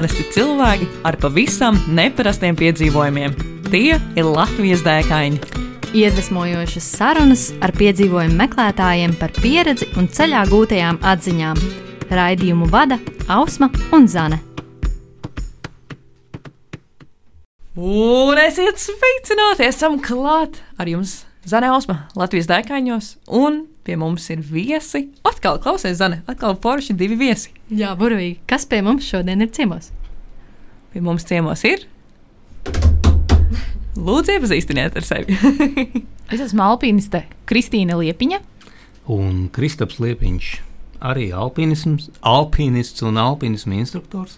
parasti cilvēki ar pavisam neparastiem piedzīvojumiem. Tie ir Latvijas dēkaini. Iedvesmojošas sarunas ar piedzīvojumu meklētājiem par pieredzi un ceļā gūtajām atziņām. Raidījumu vada Ausma un Zane. Un esiet sveicināti! Esam klāt ar jums, Zane Ausma, Latvijas dēkaņos. Un pie mums ir viesi. Atkal klausies, Zane, atkal forši divi viesi. Jā, burvīgi. Kas pie mums šodien ir ciemos? Pie mums ciemos ir. Lūdzu, iepazīstiniet ar sevi. Es esmu alpīniste Kristīna Liepiņa. Un Kristaps Liepiņš arī alpīnists un alpīnismu instruktors.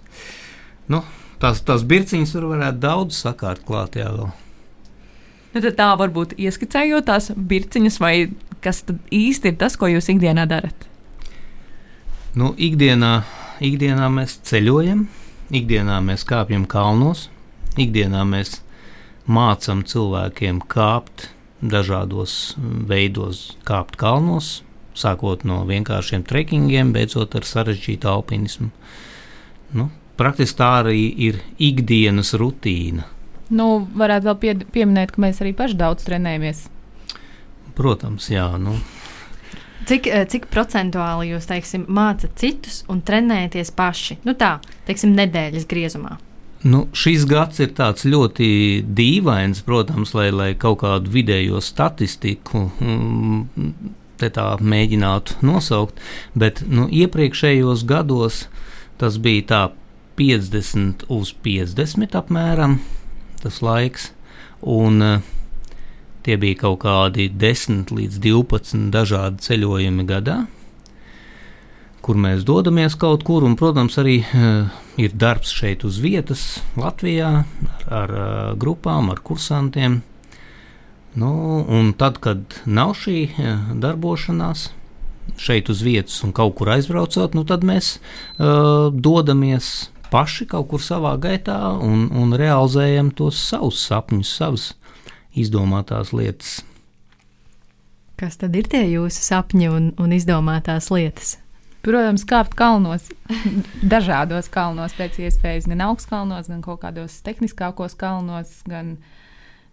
Nu, tās, tās birciņas tur varētu daudz sakārt klāt jā vēl. Nu, tā varbūt ieskicējot tās birciņas, vai kas tad īsti ir tas, ko jūs ikdienā darat? Nu, ikdienā, ikdienā mēs ceļojam, ikdienā mēs kāpjam kalnos, ikdienā mēs mācām cilvēkiem kāpt dažādos veidos, kāpt kalnos, sākot no vienkāršiem trekingiem, beidzot ar sarežģītu alpinismu. Nu, praktiski tā arī ir ikdienas rutīna. Nu, varētu vēl pie, pieminēt, ka mēs arī paši daudz trenējamies. Protams, jā. Nu. Cik, eh, cik procentuāli jūs teiksim, mācat citus un trenējaties paši? Nu tā, teiksim, nedēļas griezumā. Nu, šis gads ir ļoti dīvains, protams, lai, lai kaut kādu vidējo statistiku mm, tā mēģinātu nosaukt, bet nu, iepriekšējos gados tas bija tā 50 uz 50 apmēram tas laiks. Un, uh, tie bija kaut kādi 10 līdz 12 dažādi ceļojumi gadā kur mēs dodamies kaut kur, un, protams, arī uh, ir darbs šeit uz vietas, Latvijā, ar, ar uh, grupām, ar kursantiem. Nu, un tad, kad nav šī darbošanās šeit uz vietas un kaut kur aizbraucot, nu, tad mēs uh, dodamies paši kaut kur savā gaitā un, un realizējam tos savus sapņus, savas izdomātās lietas. Kas tad ir tie jūsu sapņi un, un izdomātās lietas? Protams, kāpt kalnos, dažādos kalnos, pēc iespējas, gan augstkalnos, gan kaut kādos tehniskākos kalnos, gan,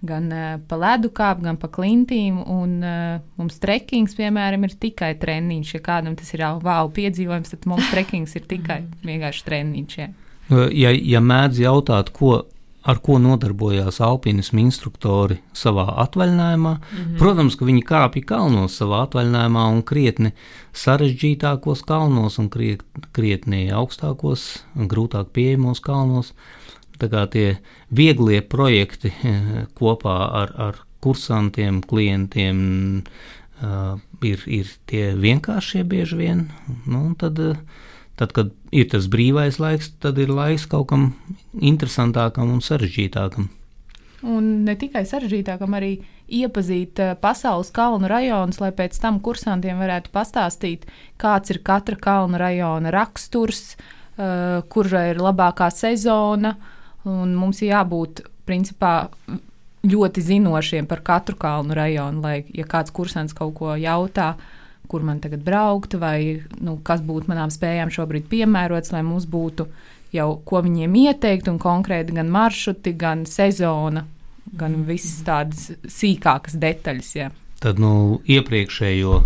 gan uh, pa ledu kāpt, gan pa klintīm. Un, uh, mums trekings, piemēram, ir tikai treniņš. Ja kādam tas ir wow piedzīvojums, tad mums trekings ir tikai vienkārši treniņš. Ja, ja, ja mēdz jautāt, ko ar ko nodarbojās alpinismu instruktori savā atvaļinājumā. Mm -hmm. Protams, ka viņi kāpja kalnos savā atvaļinājumā un krietni sarežģītākos kalnos un kriet, krietni augstākos un grūtāk pieejamos kalnos. Tā kā tie vieglie projekti eh, kopā ar, ar kursantiem, klientiem uh, ir, ir tie vienkāršie bieži vien. Nu, tad, uh, Tad, kad ir tas brīvais laiks, tad ir laiks kaut kam interesantākam un sarežģītākam. Un ne tikai sarežģītākam, arī iepazīt uh, pasaules kalnu rajonus, lai pēc tam kursantiem varētu pastāstīt, kāds ir katra kalnu rajona raksturs, uh, kur ir labākā sezona. Mums ir jābūt principā ļoti zinošiem par katru kalnu rajonu, lai, ja kāds kursants kaut ko jautā, uh, kur man tagad braukt, vai nu, kas būtu manām spējām šobrīd piemērots, lai mums būtu jau ko viņiem ieteikt, un konkrēti gan maršruti, gan sezona, gan visas tādas sīkākas detaļas. Jā. Tad nu, iepriekšējo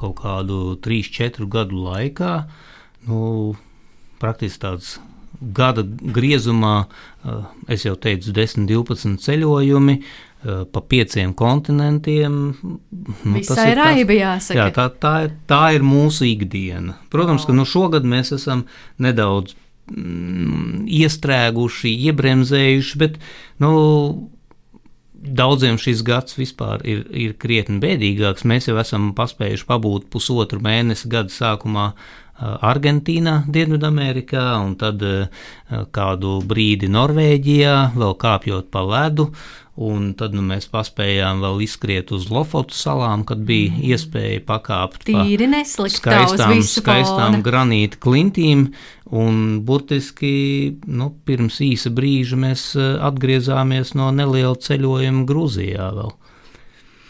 kaut kādu 3-4 gadu laikā, nu, praktiski tāds gada griezumā, eh, es jau teicu, 10, 12 ceļojumi, Eh, pa pieciem kontinentiem. Nu, Visai raibi jāsaka. Jā, tā, tā, tā ir mūsu ikdiena. Protams, oh. ka nu, šogad mēs esam nedaudz mm, iestrēguši, iebremzējuši, bet nu, daudziem šis gads vispār ir, ir krietni bēdīgāks. Mēs jau esam paspējuši pabūt pusotru mēnesi gada sākumā Argentīnā, Dienvidamerikā, un tad kādu brīdi Norvēģijā, vēl kāpjot pa ledu. Un tad nu, mēs paspējām vēl izskriet uz Lofotu salām, kad bija mm. iespēja pakāpt Tīri pa skaistām, skaistām granīta klintīm. Un burtiski nu, pirms īsa brīža mēs atgriezāmies no neliela ceļojuma Grūzijā vēl.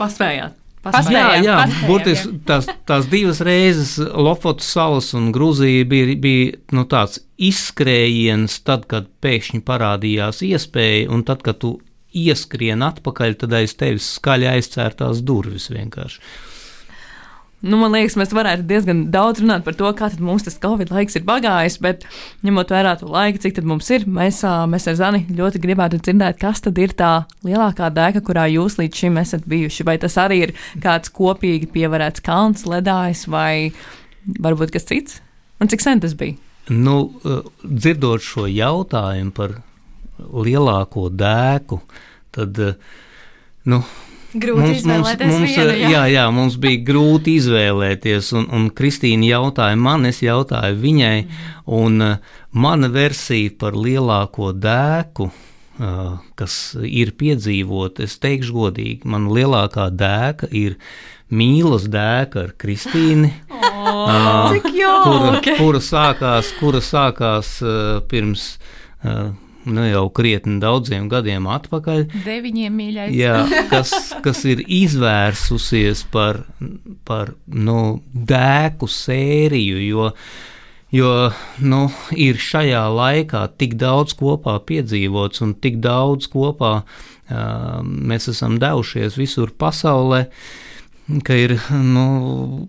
Paspējāt! Paspējām, Jā, jā paspējām, burtiski tās, tās divas reizes Lofotas salas un Grūzija bija, bija nu, tāds izskrējiens, tad, kad pēkšņi parādījās iespēja, un tad, kad tu ieskrien atpakaļ, tad aiz tevis skaļi aizcērtās durvis vienkārši. Nu, man liekas, mēs varētu diezgan daudz runāt par to, kā mums tas Covid laiks ir pagājis, bet ņemot vērā to laiku, cik mums ir, mēs, mēs ar Zani ļoti gribētu dzirdēt, kas tad ir tā lielākā dēka, kurā jūs līdz šim esat bijuši. Vai tas arī ir kāds kopīgi pievarēts kalns, ledājs vai varbūt kas cits? Un cik sen tas bija? Nu, dzirdot šo jautājumu par lielāko dēku, tad nu, Grūti mums, izvēlēties mums, vienu. Jā. jā, jā, mums bija grūti izvēlēties, un, un Kristīna jautāja man, es jautāju viņai, un uh, mana versija par lielāko dēku, uh, kas ir piedzīvot, es teikšu godīgi, man lielākā dēka ir mīlas dēka ar Kristīnu. Oh, uh, kura, kura sākās, kura sākās uh, pirms uh, nu, jau krietni daudziem gadiem atpakaļ. Deviņiem mīļais. Jā, kas, kas ir izvērsusies par, par nu, dēku sēriju, jo, jo nu, ir šajā laikā tik daudz kopā piedzīvots un tik daudz kopā uh, mēs esam devušies visur pasaulē. Uh, ka ir nu,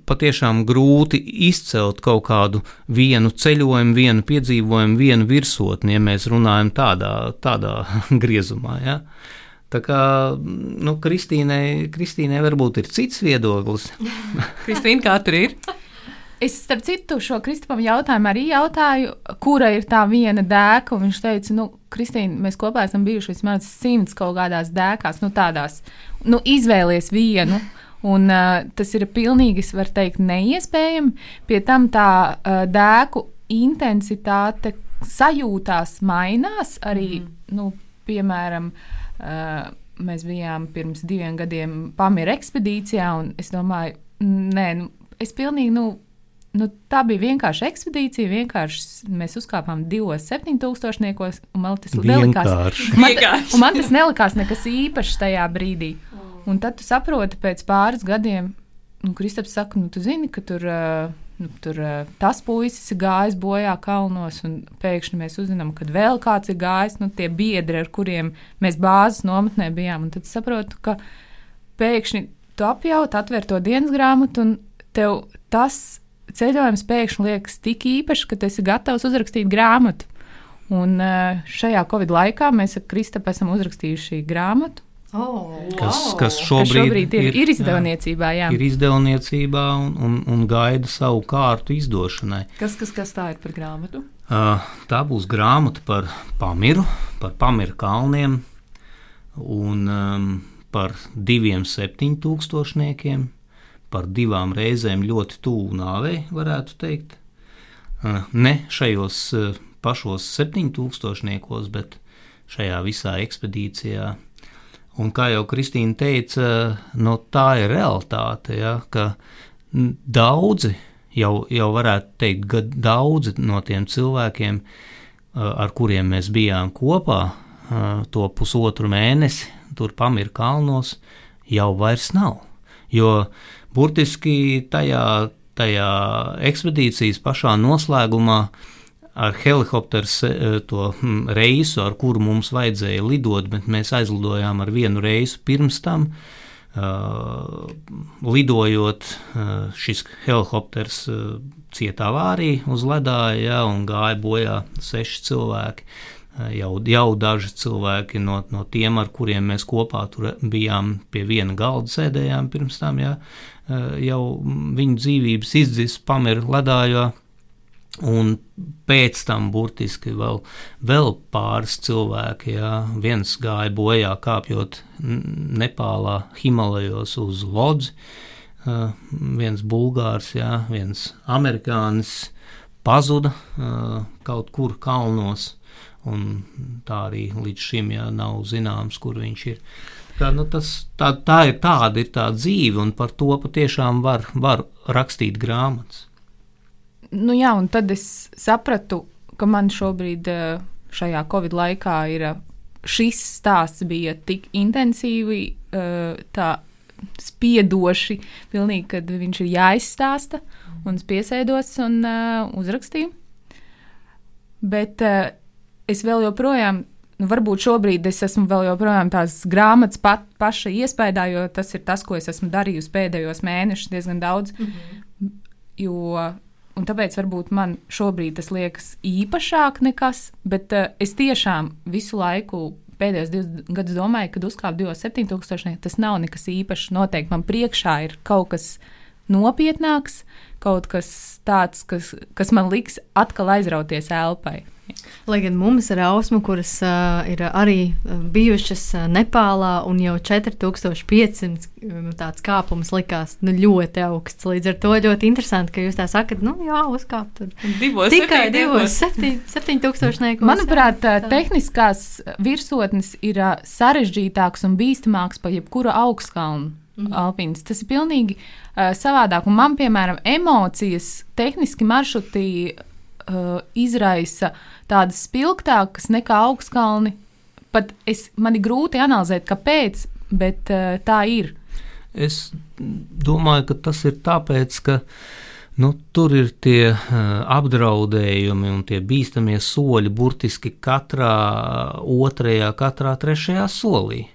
patiešām grūti izcelt kaut kādu vienu ceļojumu, vienu piedzīvojumu, vienu virsotni, ja mēs runājam tādā, tādā griezumā. Ja? Tā kā nu, Kristīnai, Kristīnai varbūt ir cits viedoklis. Kristīna, kā tur ir? Es, starp citu, šo Kristupam jautājumu arī jautāju, kura ir tā viena dēka. Viņš teica, nu, Kristīna, mēs kopā esam bijuši vismaz simts kaut kādās dēkās, nu, tādās, nu, izvēlies vienu. Un, uh, tas ir pilnīgi, es varu teikt, neiespējami. Pie tam tā uh, dēku intensitāte sajūtās mainās. Arī, mm. nu, piemēram, uh, mēs bijām pirms diviem gadiem Pamira ekspedīcijā, un es domāju, nē, nu, es pilnīgi, nu, Nu, tā bija vienkārši ekspedīcija. Vienkārši mēs uzkāpām divos septiņtūkstošniekos, un man tas nelikās, man, man tas nelikās nekas īpašs tajā brīdī. Un tad tu saproti pēc pāris gadiem, un Kristaps saka, nu, tu zini, ka tur. Nu, tur tas puisis ir gājis bojā kalnos, un pēkšņi mēs uzzinām, ka vēl kāds ir gājis, nu, tie biedri, ar kuriem mēs bāzes nometnē bijām. Tad saprotu, ka pēkšņi tu apjaut, atver to dienas grāmatu, un tev tas ceļojums pēkšņi liekas tik īpašs, ka tu esi gatavs uzrakstīt grāmatu. Un šajā Covid laikā mēs ar Kristapu esam uzrakstījuši grāmatu. Oh, kas, wow. kas šobrīd, kas šobrīd ir, ir, ir izdevniecībā. Jā. Ir izdevniecībā un, un, un gaida savu kārtu izdošanai. Kas, kas, kas tā ir par grāmatu? Uh, tā būs grāmata par Pamiru, par Pamiru kalniem un um, par diviem septiņtūkstošniekiem, par divām reizēm ļoti tuvu nāvei, varētu teikt. Uh, ne šajos uh, pašos septiņtūkstošniekos, bet šajā visā ekspedīcijā Un kā jau Kristīna teica, no tā ir realitāte, ja, ka daudzi, jau, jau varētu teikt, ka daudzi no tiem cilvēkiem, ar kuriem mēs bijām kopā to pusotru mēnesi, tur pamir kalnos, jau vairs nav. Jo burtiski tajā, tajā ekspedīcijas pašā noslēgumā uh, ar helikopteru eh, to hm, reisu, ar kuru mums vajadzēja lidot, bet mēs aizlidojām ar vienu reisu pirms tam. Uh, lidojot, uh, šis helikopters uh, cieta avāriju uz ledāja, ja, un gāja bojā seši cilvēki. Jau, jau daži cilvēki no, no tiem, ar kuriem mēs kopā bijām pie viena galda sēdējām pirms tam, ja, jau viņu dzīvības izdzis pamira ledājā. Un pēc tam burtiski vēl, vēl pāris cilvēki, jā, viens gāja bojā kāpjot Nepālā, Himalajos uz Lodzi, uh, viens bulgārs, jā, viens amerikānis pazuda uh, kaut kur kalnos, tā arī līdz šim jā, nav zināms, kur viņš ir. Tā, nu, tas, tā, tā ir tāda ir tā dzīve, un par to patiešām var, var rakstīt grāmatas nu, jā, un tad es sapratu, ka man šobrīd, eh, šajā Covid laikā, ir eh, šis stāsts bija tik intensīvi, eh, tā spiedoši, pilnīgi, kad viņš ir jāizstāsta. Un es piesēdos un uzrakstīju. Bet es vēl joprojām, nu, varbūt šobrīd es esmu vēl joprojām tās grāmatas pat, paša iespējā, jo tas ir tas, ko es esmu darījusi pēdējos mēnešus, diezgan daudz. Mm -hmm. Jo Un tāpēc varbūt man šobrīd tas liekas īpašāk nekas, bet uh, es tiešām visu laiku pēdējos divus gadus domāju, kad uzkāpu 2,7000. Tas nav nekas īpašs. Noteikti man priekšā ir kaut kas nopietnāks, kaut kas tāds, kas, kas man liks atkal aizrauties elpai. Lai gan mums ir ausma, kuras uh, ir arī bijušas Nepālā, un jau 4500 nu, tāds kāpums likās nu, ļoti augsts. Līdz ar to ļoti interesanti, ka jūs tā sakat, nu jā, uzkāpt tur divos, tikai divos, septiņtūkstošniekos. Manuprāt, jā. tehniskās virsotnes ir sarežģītāks un bīstamāks par jebkuru augstkalnu. Mm -hmm. Alpīns. Tas ir pilnīgi uh, savādāk. Un man, piemēram, emocijas, tehniski maršruti uh, izraisa tādas spilgtākas nekā augstkalni. Pat es, man ir grūti analizēt, kāpēc, bet uh, tā ir. Es domāju, ka tas ir tāpēc, ka nu, tur ir tie uh, apdraudējumi un tie bīstamie soļi burtiski katrā otrajā, katrā trešajā solī.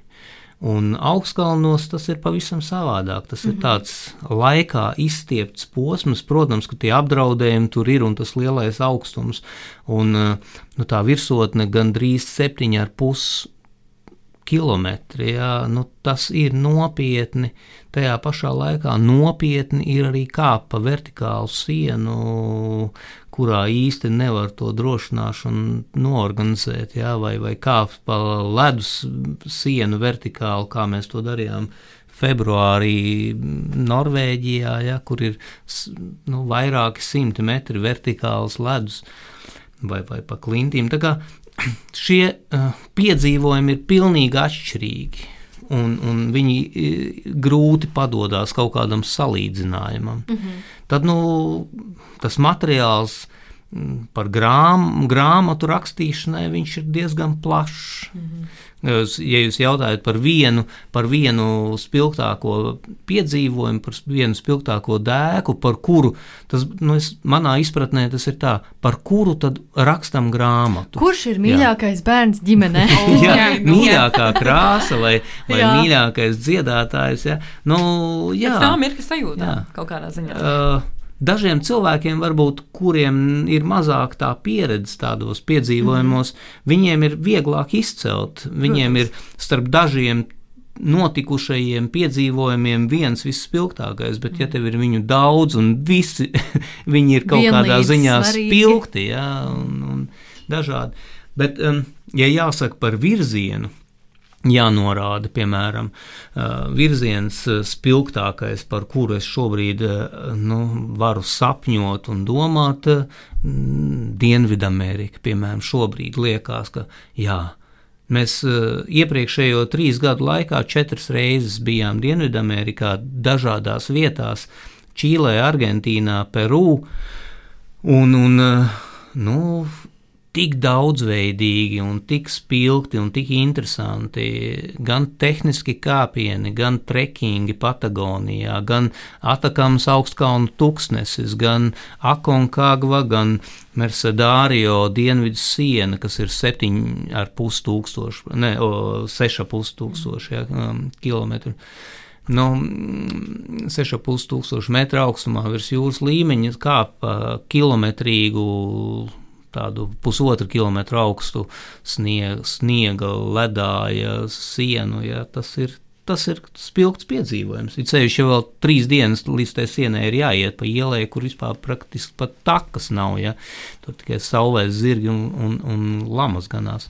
Un augstkalnos tas ir pavisam savādāk. Tas mm -hmm. ir mhm. tāds laikā izstiepts posms, protams, ka tie apdraudējumi tur ir un tas lielais augstums. Un nu, tā virsotne gandrīz 7,5 kilometri. Jā, nu, tas ir nopietni. Tajā pašā laikā nopietni ir arī kāpa pa vertikālu sienu, kurā īsti nevar to drošināšanu noorganizēt, jā, vai, vai kāpt pa ledus sienu vertikāli, kā mēs to darījām februārī Norvēģijā, ja, kur ir nu, vairāki simti metri vertikāls ledus vai, vai pa klintīm. Tā kā šie uh, piedzīvojumi ir pilnīgi atšķirīgi. Un, un viņi grūti padodas kaut kādam salīdzinājumam. Mm -hmm tad nu, tas materiāls par grām, grāmatu rakstīšanai viņš ir diezgan plašs. Mm -hmm. Ja jūs jautājat par vienu, par vienu spilgtāko piedzīvojumu, par vienu spilgtāko dēku, par kuru, tas, nu, es, manā izpratnē tas ir tā, par kuru tad rakstam grāmatu. Kurš ir mīļākais jā. bērns ģimenē? jā, mīļākā krāsa vai, vai jā. mīļākais dziedātājs. Jā. Nu, jā. Pēc tam ir kas sajūta jā. kaut kādā ziņā. Uh, Dažiem cilvēkiem, varbūt, kuriem ir mazāk tā pieredze tādos piedzīvojumos, mm. viņiem ir vieglāk izcelt. Viņiem Protams. ir starp dažiem notikušajiem piedzīvojumiem viens visspilgtākais, bet, ja tev ir viņu daudz un visi viņi ir kaut Vienlīdz kādā ziņā svarīgi. spilgti ja, un, un dažādi. Bet, um, ja jāsaka par virzienu, jānorāda, piemēram, virziens spilgtākais, par kuru es šobrīd nu, varu sapņot un domāt, Dienvidamerika, piemēram, šobrīd liekas, ka jā. Mēs iepriekšējo trīs gadu laikā četras reizes bijām Dienvidamerikā, dažādās vietās, Čīlē, Argentīnā, Peru. Un, un nu, tik daudzveidīgi un tik spilgti un tik interesanti. Gan tehniski kāpieni, gan trekingi Patagonijā, gan Atakams augstkalnu tuksnesis, gan Akonkagva, gan Mercedārio dienvidu siena, kas ir 7,5 tūkstoši, ne, 6,5 tūkstoši ja, um, kilometru. Nu, 6,5 tūkstoši metru augstumā virs jūras līmeņa kāpa kilometrīgu tādu pusotru kilometru augstu sniega, sniega ledāja sienu. Ja, tas ir tas ir spilgts piedzīvojums. Ir ceļš jau vēl trīs dienas līdz tai sienai ir jāiet pa ielai, kur vispār praktiski pat takas nav. Ja? Tur tikai saulēs zirgi un, un, un lamas ganās.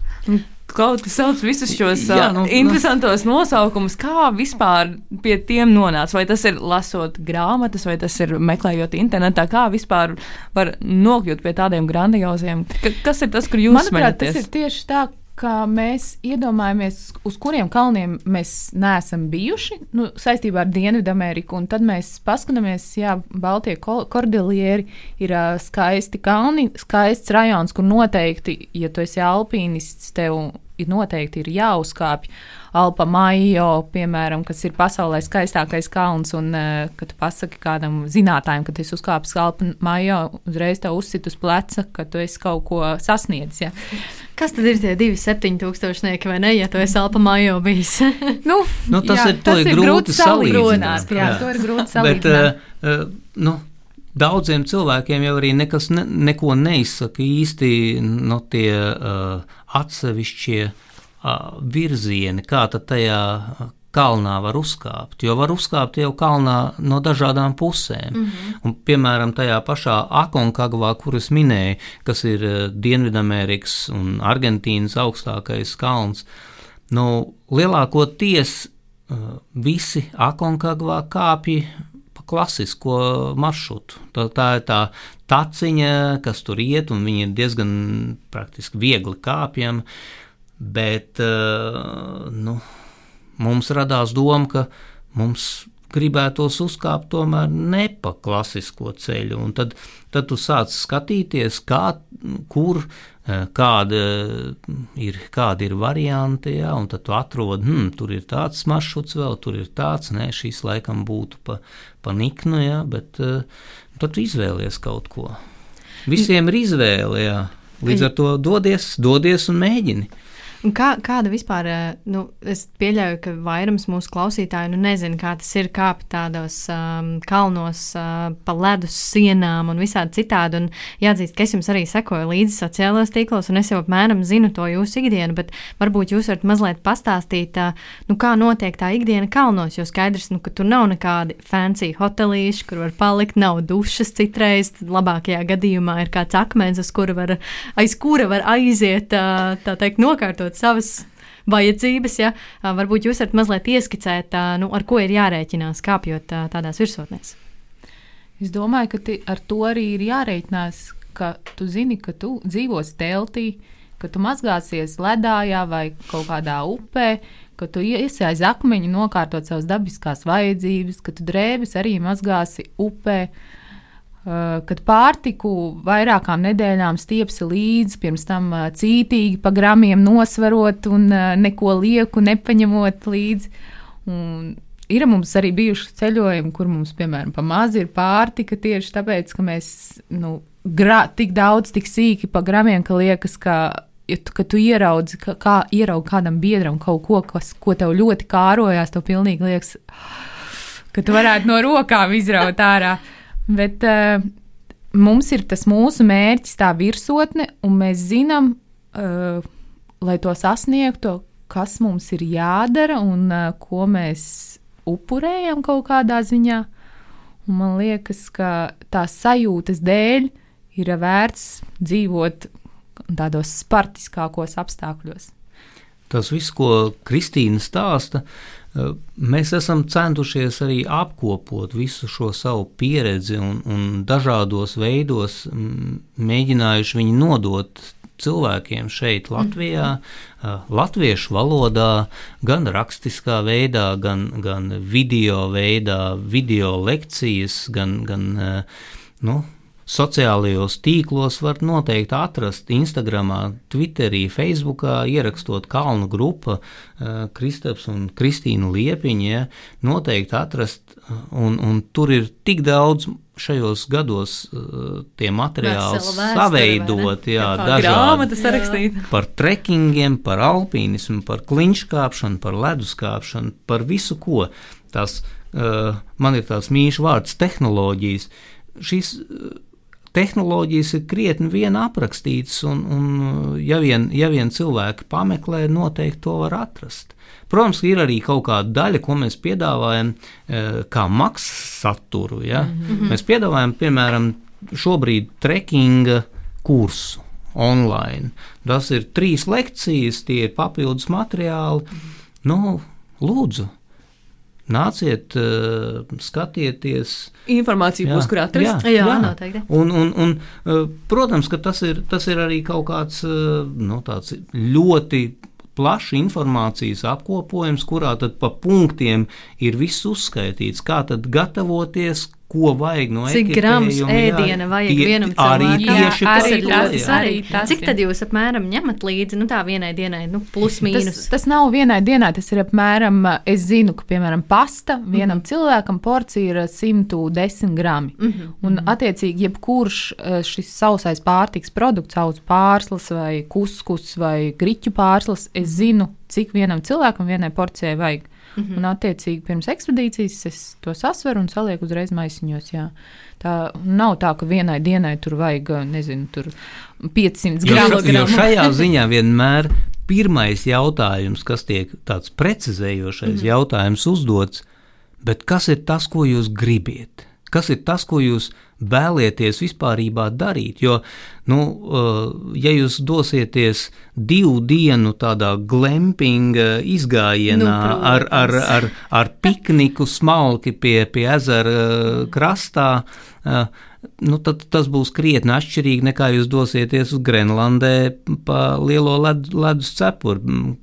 Kaut kas sauc visus šos Jā, nu, interesantos nosaukumus, kā vispār pie tiem nonāca. Vai tas ir lasot grāmatas, vai tas ir meklējot internetā, kā vispār var nokļūt pie tādiem grandioziem. Ka, kas ir tas, kur jūs Manuprāt, smeļaties? Tas ir tieši tā, ka mēs iedomājamies, uz kuriem kalniem mēs neesam bijuši nu, saistībā ar Dienvidameriku. Tad mēs paskatāmies, Jā, Baltijas kordilieri ir uh, skaisti kalni, skaists rajons, kur noteikti, ja tu esi alpīnists, tev ir noteikti ir jāuzkāpj. Alpa Majo, piemēram, kas ir pasaulē skaistākais kalns, un uh, kad tu pasaki kādam zinātājam, ka tu esi uzkāpis Alpa Majo, uzreiz tev uzsit uz pleca, ka tu esi kaut ko sasniedzis. Ja. Kas tad ir tie divi septiņtūkstošnieki vai ne, ja tu esi Alpa Majo bijis? nu, Nu, tas jā, ir- to ir grūti salīdzināt, Jā, jā. to ir grūti Bet, salīdzināt. uh, uh, nu, daudziem cilvēkiem jau arī nekas ne, neko neizsaka īsti no tie uh, atsevišķie uh, virzieni, kā tad tajā kalnā var uzkāpt. Jo var uzkāpt jau kalnā no dažādām pusēm. Mm -hmm. un, piemēram, tajā pašā Akonkagvā, kuras minēju, kas ir uh, Dienvidamerikas un Argentīnas augstākais kalns, nu, lielākoties uh, visi Akonkagvā kāpji klasisko maršrutu. Tā, tā ir tā taciņa, kas tur iet, un viņi ir diezgan praktiski viegli kāpjami, bet uh, nu, mums radās doma, ka mums gribētos uzkāpt tomēr ne pa klasisko ceļu, un tad, tad tu sāc skatīties, kā, kur, eh, kāda ir, kādi ir varianti, jā, un tad tu atrod, hmm, tur ir tāds maršruts vēl, tur ir tāds, nē, šīs laikam būtu pa, pa niknu, jā, bet uh, tad tu izvēlies kaut ko. Visiem ir izvēle, jā. Līdz ar to dodies, dodies un mēģini. Un Kā, kāda vispār, eh, nu, es pieļauju, ka vairums mūsu klausītāju nu, nezina, kā tas ir kāpt tādos um, kalnos, uh, pa ledus sienām un visādi citādi. Un jāatzīst, ka es jums arī sekoju līdzi sociālajos tīklos, un es jau apmēram zinu to jūsu ikdienu, bet varbūt jūs varat mazliet pastāstīt, uh, nu, kā notiek tā ikdiena kalnos, jo skaidrs, nu, ka tur nav nekādi fancy hotelīši, kur var palikt, nav dušas citreiz, labākajā gadījumā ir kāds akmens, uz kura var, aiz kura var aiziet, uh, tā teikt, nokārtot savas vajadzības. Ja? Varbūt jūs varat mazliet ieskicēt, nu, ar ko ir jārēķinās, kāpjot tādās virsotnēs. Es domāju, ka ar to arī ir jārēķinās, ka tu zini, ka tu dzīvosi teltī, ka tu mazgāsies ledājā vai kaut kādā upē, ka tu iesi aiz akmeņa nokārtot savas dabiskās vajadzības, ka tu drēbes arī mazgāsi upē. Uh, kad pārtiku vairākām nedēļām stiepsi līdzi, pirms tam uh, cītīgi pa gramiem nosverot un uh, neko lieku nepaņemot līdzi. Un ir mums arī bijuši ceļojumi, kur mums, piemēram, pa maz ir pārtika tieši tāpēc, ka mēs nu, grā, tik daudz, tik sīki pa gramiem, ka liekas, ka. Ja tu, kad tu ieraudzi, ka, kā ieraugi kādam biedram kaut ko, kas, ko tev ļoti kārojās, tev pilnīgi liekas, ka tu varētu no rokām izraut ārā. Bet uh, mums ir tas mūsu mērķis, tā virsotne, un mēs zinām, uh, lai to sasniegtu, kas mums ir jādara un uh, ko mēs upurējam kaut kādā ziņā. Un man liekas, ka tās sajūtas dēļ ir vērts dzīvot tādos spartiskākos apstākļos. Tas viss, ko Kristīna stāsta, eh, mēs esam centušies arī apkopot visu šo savu pieredzi un, un dažādos veidos mēģinājuši viņu nodot cilvēkiem šeit, Latvijā, mm. latviešu valodā, gan rakstiskā veidā, gan, gan video veidā, video lekcijas, gan, gan nu, sociālajos tīklos var noteikti atrast Instagram, Twitterī, Facebookā, ierakstot kalnu grupu Kristaps un Kristīna Liepiņa. Ja, noteikti atrast, un, un tur ir tik daudz šajos gados tie materiāli vēsture, saveidot, jā, dažādi grāmata sarakstīt. par trekingiem, par alpīnismu, par kliņškāpšanu, par leduskāpšanu, par visu ko. Tas, man ir tāds mīļš vārds - tehnoloģijas. Uh, tehnoloģijas ir krietni vien aprakstītas, un, un ja, vien, ja vien cilvēki pameklē, noteikti to var atrast. Protams, ir arī kaut kāda daļa, ko mēs piedāvājam uh, kā maksas saturu. Ja? Mm -hmm. Mēs piedāvājam, piemēram, šobrīd trekkinga kursu online. Tas ir trīs lekcijas, tie ir papildus materiāli. Nu, lūdzu, nāciet, uh, skatieties. Informācija Jā, būs, kur atrast. Jā, jā. noteikti. Un, un, un, uh, protams, ka tas ir, tas ir arī kaut kāds uh, nu, tāds ļoti plašs informācijas apkopojums, kurā tad pa punktiem ir viss uzskaitīts, kā tad gatavoties, ko vajag no Cik grams ekipējuma, jā, ēdiena vajag tie- vienam Arī cilvēkam? tieši Jā, Tas arī tas, svarīgi. arī tas Cik tad jūs apmēram ņemat līdzi nu, tā vienai dienai, nu, plus mīnus? Tas, tas nav vienai dienai, tas ir apmēram, es zinu, ka, piemēram, pasta vienam mm -hmm. cilvēkam porcija ir 110 grami. Mm -hmm. Un, attiecīgi, jebkurš eh, šis sausais pārtiks produkts, sauc pārslas vai kuskus vai griķu pārslas, es zinu, cik vienam cilvēkam vienai porcijai vajag. Mm -hmm. Un, attiecīgi, pirms ekspedīcijas es to sasveru un salieku uzreiz maisiņos. Jā. Tā nav tā, ka vienai dienai tur vajag, nezinu, tur 500 Jo, gramu. ša, jo šajā ziņā vienmēr pirmais jautājums, kas tiek tāds precizējošais mm. jautājums uzdots, bet kas ir tas, ko jūs gribiet? Kas ir tas, ko jūs vēlieties vispār darīt? Jo, nu, uh, ja jūs dosieties divu dienu tādā glampinga izgājienā Nu, ar, ar, ar, ar pikniku smalki pie, pie ezera uh, krastā, uh, nu, tad tas būs krietni atšķirīgi nekā jūs dosieties uz Grenlandē pa lielo led, ledus cepuri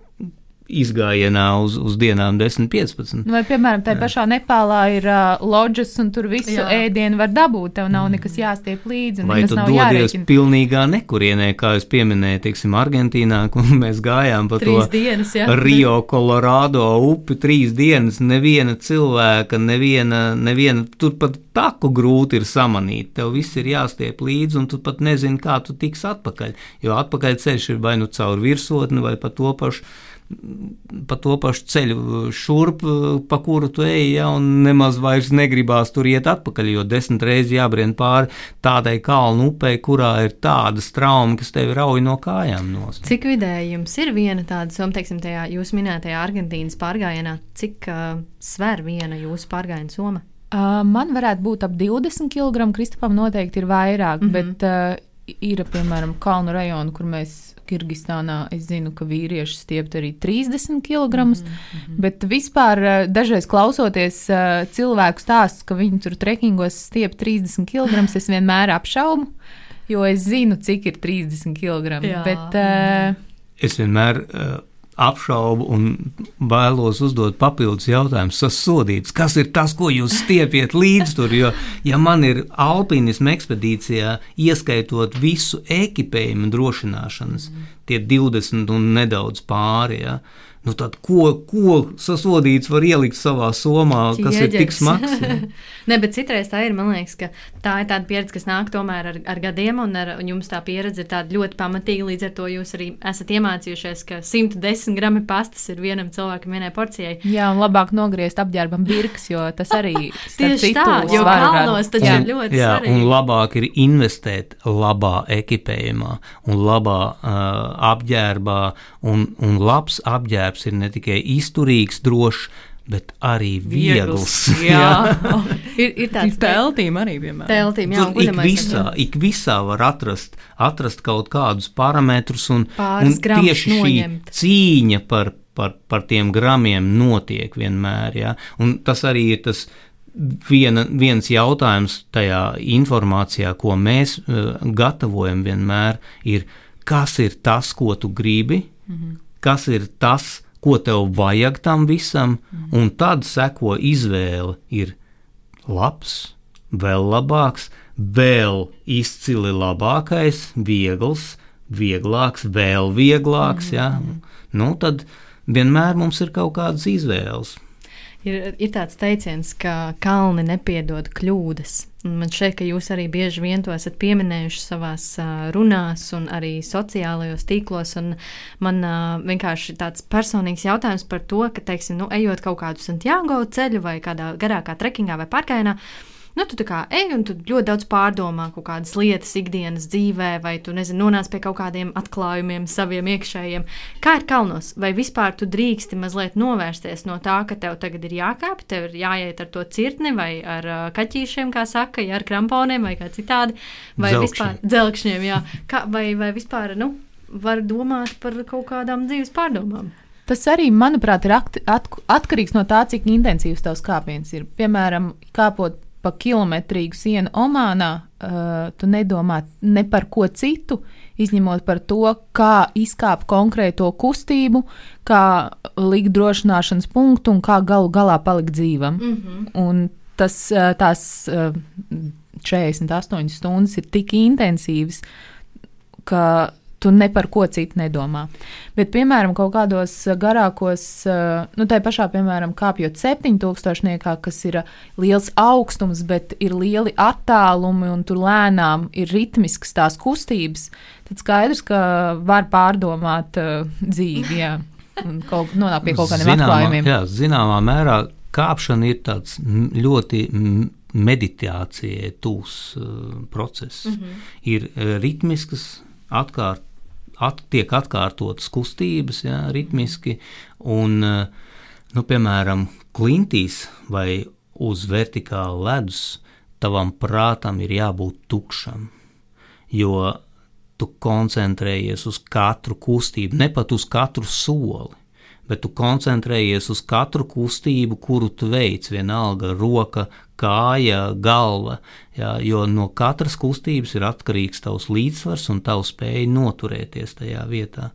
izgājienā uz, uz dienām 10, 15. Nu, Vai, piemēram, tajā pašā Nepālā ir uh, loģis, un tur visu Jā. Ēdienu var dabūt. Tev nav nekas jāstiep līdzi. un Vai tu dodies jārēķina. pilnīgā nekurienē, kā jūs pieminējāt, teiksim, Argentīnā, kur mēs gājām pa to Trīs dienas, jā. Rio Colorado upi trīs dienas, neviena cilvēka, neviena, neviena tur pat taku grūti ir samanīt. Tev viss ir jāstiep līdzi, un tu pat nezini, kā tu tiks atpakaļ. Jo atpakaļ ceļš ir vai nu caur virsotni, vai pa to pašu. Pa to pašu ceļu šurp, pa kuru tu ej, ja, un nemaz vairs negribās tur iet atpakaļ, jo desmit reizes jābrien pāri tādai kalnu upei, kurā ir tāda strauma, kas tevi rauj no kājām nost. Cik vidēji jums ir viena tāda, soma, teiksim, tajā jūsu minētajā Argentīnas pārgājienā, cik uh, sver viena jūsu pārgājiena soma? Uh, man varētu būt ap 20 kg. Kristupam noteikti ir vairāk, mm. -hmm. bet uh, ir piemēram kalnu rajoni, kur mēs. Kirgistānā es zinu, ka vīrieši stiept arī 30 kg. Mm -hmm. Bet vispār uh, dažreiz klausoties uh, cilvēku stāstus, ka viņi tur trekingos stiep 30 kg, es vienmēr apšaubu, jo es zinu, cik ir 30 kg. Jā. Bet, uh, Es vienmēr uh, apšaubu un vēlos uzdot papildus jautājumus. Sasodīts, kas ir tas, ko jūs stiepiet līdzi tur? Jo, ja man ir alpinisma ekspedīcijā, ieskaitot visu ekipējumu drošināšanas, tie 20 un nedaudz pāri. Ja, Nu tad, ko, ko sasodīts var ielikt savā somā, kas ir tik smags? Nē, bet citreiz tā ir. Man liekas, ka tā ir tāda pieredze, kas nāk tomēr ar, ar gadiem, un, ar, un jums tā pieredze ir tāda ļoti pamatīga. Līdz ar to jūs arī esat iemācījušies, ka 110 gramu pastas ir vienam cilvēkam vienai porcijai. jā, un labāk nogriezt apģērbam birks, jo tas arī Tieši tā, jo kalnos Jā. ir ļoti Jā, svarīgi. un labāk ir investēt labā ekipējumā un labā uh, apģērbā. Un, un labs apģērbs ir ne tikai izturīgs, drošs, bet arī viegls. Jā, Ir, ir tāds teltīm arī vienmēr. teltīm, jā, Tur ik visā, jā. ik visā var atrast, atrast kaut kādus parametrus, un, Pāris un tieši šī noņemt. cīņa par, par, par tiem gramiem notiek vienmēr. Ja? Un tas arī ir tas viena, viens jautājums tajā informācijā, ko mēs uh, gatavojam vienmēr, ir, kas ir tas, ko tu gribi, mm -hmm. kas ir tas, ko tev vajag tam visam, -hmm. un tad seko izvēle ir labs, vēl labāks, vēl izcili labākais, viegls, vieglāks, vēl vieglāks. Ja? nu, tad vienmēr mums ir kaut kādas izvēles. Ir, ir tāds teiciens, ka kalni nepiedod kļūdas. Man šķiet, ka jūs arī bieži vien to esat pieminējuši savā runās, un arī sociālajos tīklos. Man uh, vienkārši tāds personīgs jautājums par to, ka, teiksim, nu, ejot kaut kādu Santiago ceļu vai kādā garākā trekingā vai pārgājienā, Nu, tu tā kā ej, un tu ļoti daudz pārdomā kaut kādas lietas ikdienas dzīvē, vai tu nezini, nonāc pie kaut kādiem atklājumiem, saviem iekšējiem. Kā ir kalnos? Vai vispār tu drīksti mazliet novērsties no tā, ka tev tagad ir jākāpj, tev ir jāiet ar to cirtni vai ar uh, kaķīšiem, kā saka, ja ar kramponiem vai kā citādi, vai Dzelkšņiem. vispār dzelkšņiem, jā. Kā, vai, vai vispār, nu, var domāt par kaut kādām dzīves pārdomām? Tas arī, manuprāt, ir akt, at, atkarīgs no tā, cik intensīvs tavs kāpiens ir. Piemēram, kāpot pa kilometrīgu sienu Omānā, uh, tu nedomā ne par ko citu, izņemot par to, kā izkāpt konkrēto kustību, kā likt drošināšanas punktu un kā galu galā palikt dzīvam. Mm -hmm. Un tas, uh, tās uh, 48 stundas ir tik intensīvas, ka tu ne par ko citu nedomā. Bet, piemēram, kaut kādos garākos, nu, tā pašā, piemēram, kāpjot 7000, kas ir liels augstums, bet ir lieli attālumi un tur lēnām ir ritmiskas tās kustības, tad skaidrs, ka var pārdomāt dzīvi, jā, un kaut, nonākt pie kaut kādiem Zināmā- atklājumiem. Jā, zināmā mērā kāpšana ir tāds ļoti meditācijai tūs uh, process. Mm -hmm. Ir uh, ritmiskas, atkārt, at, tiek atkārtotas kustības, jā, ritmiski, un, uh, nu, piemēram, klintīs vai uz vertikāla ledus tavam prātam ir jābūt tukšam, jo tu koncentrējies uz katru kustību, ne pat uz katru soli, bet tu koncentrējies uz katru kustību, kuru tu veic, vienalga roka, kāja, galva, jā, jo no katras kustības ir atkarīgs tavs līdzsvars un tavs spēja noturēties tajā vietā.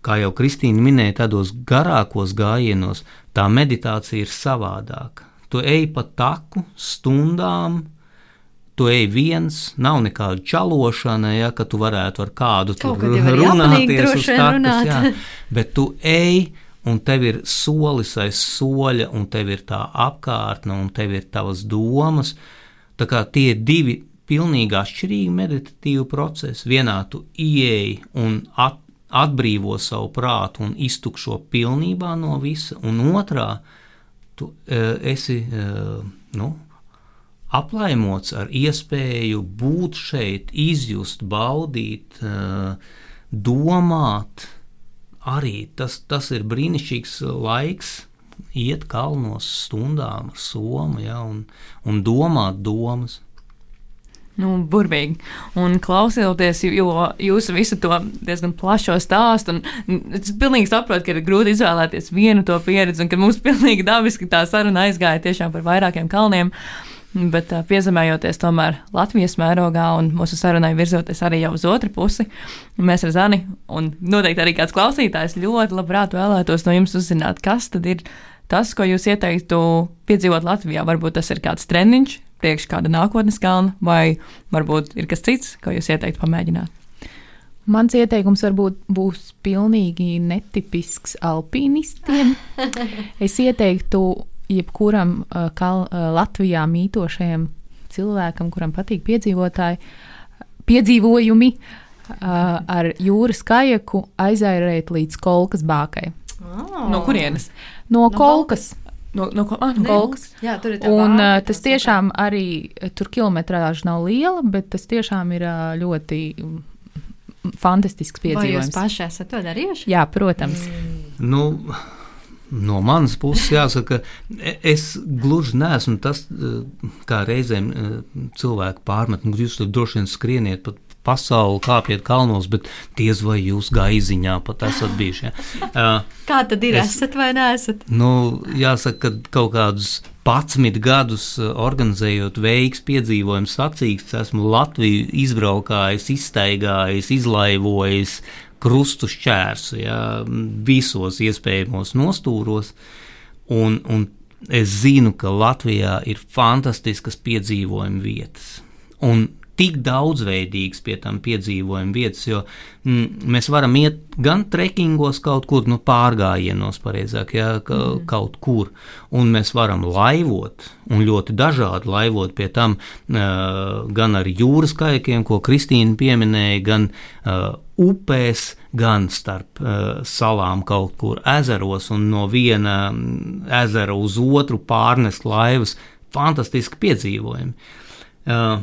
Kā jau Kristīna minēja, tādos garākos gājienos tā meditācija ir savādāka. Tu ej pa taku stundām, tu ej viens, nav nekāda čalošana, ja, ka tu varētu ar kādu tur Kaut jāpanīgi runāties uz takas, runāt. jā. bet tu ej, un tev ir solis aiz soļa, un tev ir tā apkārtne, un tev ir tavas domas. Tā kā tie ir divi pilnīgi atšķirīgi meditatīvi procesi. Vienā tu ieej un at, atbrīvo savu prātu un iztukšo pilnībā no visa, un otrā tu uh, esi uh, nu, aplaimots ar iespēju būt šeit, izjust, baudīt, uh, domāt. Arī tas, tas ir brīnišķīgs laiks, iet kalnos stundām ar somu ja, un, un domāt domas. Nu, burvīgi. Un klausoties, jo jūs visu to diezgan plašo stāstu, es pilnīgi saprotu, ka ir grūti izvēlēties vienu to pieredzi, un ka mums pilnīgi dabiski tā saruna aizgāja tiešām par vairākiem kalniem. Bet uh, piezemējoties tomēr Latvijas mērogā un mūsu sarunai virzoties arī jau uz otru pusi, mēs ar Zani un noteikti arī kāds klausītājs ļoti labprāt vēlētos no jums uzzināt, kas tad ir tas, ko jūs ieteiktu piedzīvot Latvijā. Varbūt tas ir kāds treniņš, priekš kāda nākotnes kalna, vai varbūt ir kas cits, ko jūs ieteiktu pamēģināt. Mans ieteikums varbūt būs pilnīgi netipisks alpīnistiem. es ieteiktu jebkuram uh, kal, uh, Latvijā mītošajam cilvēkam, kuram patīk piedzīvotāji, piedzīvojumi uh, ar jūras kajaku aizērēt līdz kolkas bākai. Oh. No kurienes? No, no No kolkas. No, no, ko- ah, no kolkas. Jā, tur ir tā Un vārna, uh, tas tiešām arī tur kilometrāža nav liela, bet tas tiešām ir ļoti mm, fantastisks Vai jūs piedzīvojums. paši esat to darījuši? Jā, protams. Nu, no manas puses jāsaka, e- es gluži neesmu tas, eh, kā reizēm eh, cilvēki pārmet, nu, jūs tur droši vien skrieniet pat pasauli, kāpiet kalnos, bet diez vai jūs gaiziņā pat esat bijuši. Ja? Kā tad ir? Es- Esat vai neesat? Nu, jāsaka, ka kaut kādus 11 gadus organizējot veiksmu piedzīvojumu sacīkstus, esmu Latviju izbraukājis, izstaigājis, izlaivojis krustu šķērsu, ja, visos iespējamos nostūros. Un, un es zinu, ka Latvijā ir fantastiskas piedzīvojuma vietas. Un tik daudzveidīgas pie tam piedzīvojuma vietas, jo mm, mēs varam iet gan trekingos kaut kur, nu, pārgājienos, pareizāk, ja, ka, mm. kaut kur, un mēs varam laivot, un ļoti dažādi laivot pie tam, uh, gan ar jūras kaikiem, ko Kristīna pieminēja, gan uh, upēs, gan starp uh, salām kaut kur ezeros, un no viena ezera uz otru pārnest laivas. Fantastiski piedzīvojumi. Uh,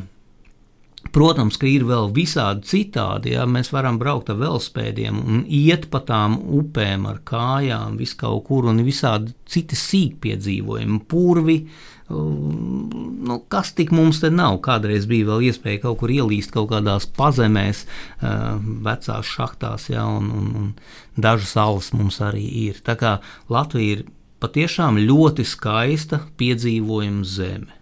Protams, ka ir vēl visādi citādi. Ja? Mēs varam braukt ar velospēdiem un iet pa tām upēm ar kājām, vis kaut kur, un visādi citi sīkpiedzīvojumi, purvi. uh, Nu, kas tik mums te nav? Kādreiz bija vēl iespēja kaut kur ielīst kaut kādās pazemēs, uh, vecās šachtās, ja, un, un, un dažas salas mums arī ir. Tā kā Latvija ir patiešām ļoti skaista piedzīvojuma zeme.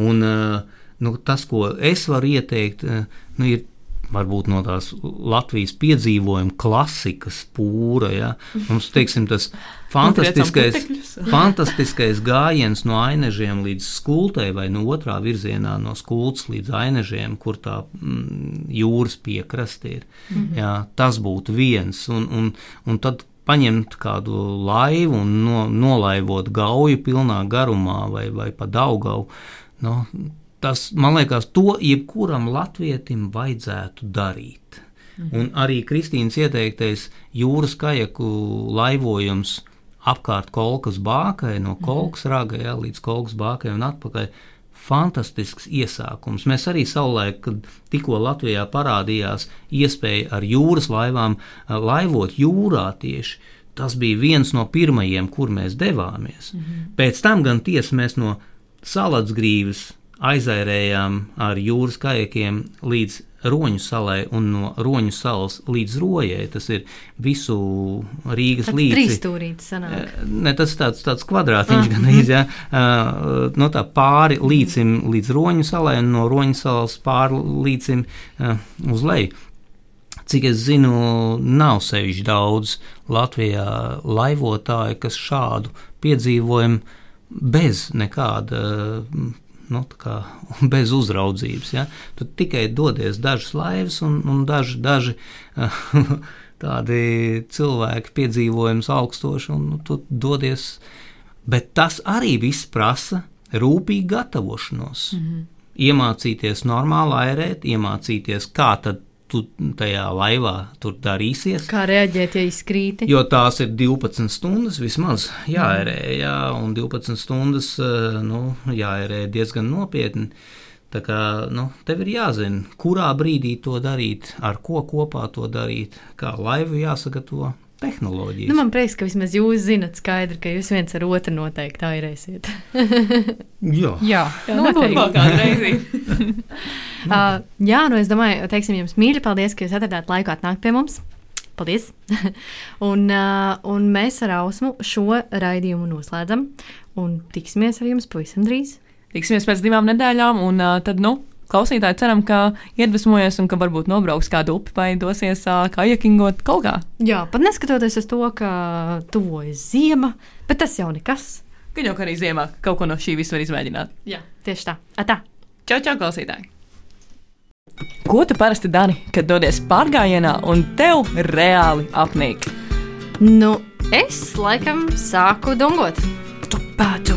Un, uh, nu, tas, ko es varu ieteikt, eh, nu, ir varbūt no tās Latvijas piedzīvojuma klasikas pūra. Ja? Mums teiksim, tas fantastiskais, fantastiskais gājiens no ainežiem līdz skultei vai no otrā virzienā no skultas līdz ainežiem, kur tā mm, jūras piekraste ir. Mm -hmm. ja? Tas būtu viens. Un, un, un tad paņemt kādu laivu un no, nolaivot gauju pilnā garumā vai, vai pa daugavu. No, tas, man liekas, to jebkuram latvietim vajadzētu darīt. Mhm. Un arī Kristīnas ieteiktais jūras kajaku laivojums apkārt kolkas bākai, no mhm. kolkas raga ja, līdz kolkas bākai un atpakaļ. Fantastisks iesākums. Mēs arī savulaik, kad tikko Latvijā parādījās iespēja ar jūras laivām laivot jūrā tieši, tas bija viens no pirmajiem, kur mēs devāmies. Mm -hmm. Pēc tam gan tiesa mēs no Salatsgrīvas aizairējām ar jūras kajakiem līdz Roņu salai un no Roņu salas līdz Rojai. Tas ir visu Rīgas līnijas. Trīs stūrītes sanāk. Eh, ne, tas tāds, tāds kvadrātiņš ah. gan īsi, jā. Uh, no tā pāri līcim līdz Roņu salai un no Roņu salas pāri līcim uh, uz leju. Cik es zinu, nav sevišķi daudz Latvijā laivotāju, kas šādu piedzīvojumu bez nekāda nu, bez uzraudzības. Ja? Tu tikai dodies dažas laivas un, un daži, daži tādi cilvēki piedzīvojums augstoši, un nu, tu dodies. Bet tas arī viss prasa rūpīgu gatavošanos. Mm -hmm. Iemācīties normāli airēt, iemācīties, kā tad tu tajā laivā tur darīsies. Kā reaģēt, ja izkrīti? Jo tās ir 12 stundas vismaz jāērē, jā, un 12 stundas eh, nu, jāērē diezgan nopietni. Tā kā nu, tev ir jāzina, kurā brīdī to darīt, ar ko kopā to darīt, kā laivu jāsagatavo tehnoloģijas. Nu, man prieks, ka vismaz jūs zinat skaidri, ka jūs viens ar otru noteikti airēsiet. jā, jā, jā noteikti vēl kādu reizi. uh, jā, nu es domāju, teiksim jums mīļi, paldies, ka jūs atradāt laiku atnākt pie mums. Paldies! un, uh, un mēs ar Ausmu šo raidījumu noslēdzam un tiksimies ar jums pavisam drīz. Tiksimies pēc divām nedēļām, un uh, tad, nu, klausītāji ceram, ka iedvesmojies un ka varbūt nobrauks kādu upi vai dosies kajakingot Kolgā. Jā, pat neskatoties uz to, ka tuvojas ziema, bet tas jau nekas. Gan jau ka arī ziemā kaut ko no šī visa var izmēģināt. Jā, tieši tā. Atā. Čau, čau, klausītāji! Ko tu parasti dari, kad dodies pārgājienā un tev reāli apnīk? Nu, es laikam sāku dungot. Pācu, pācu,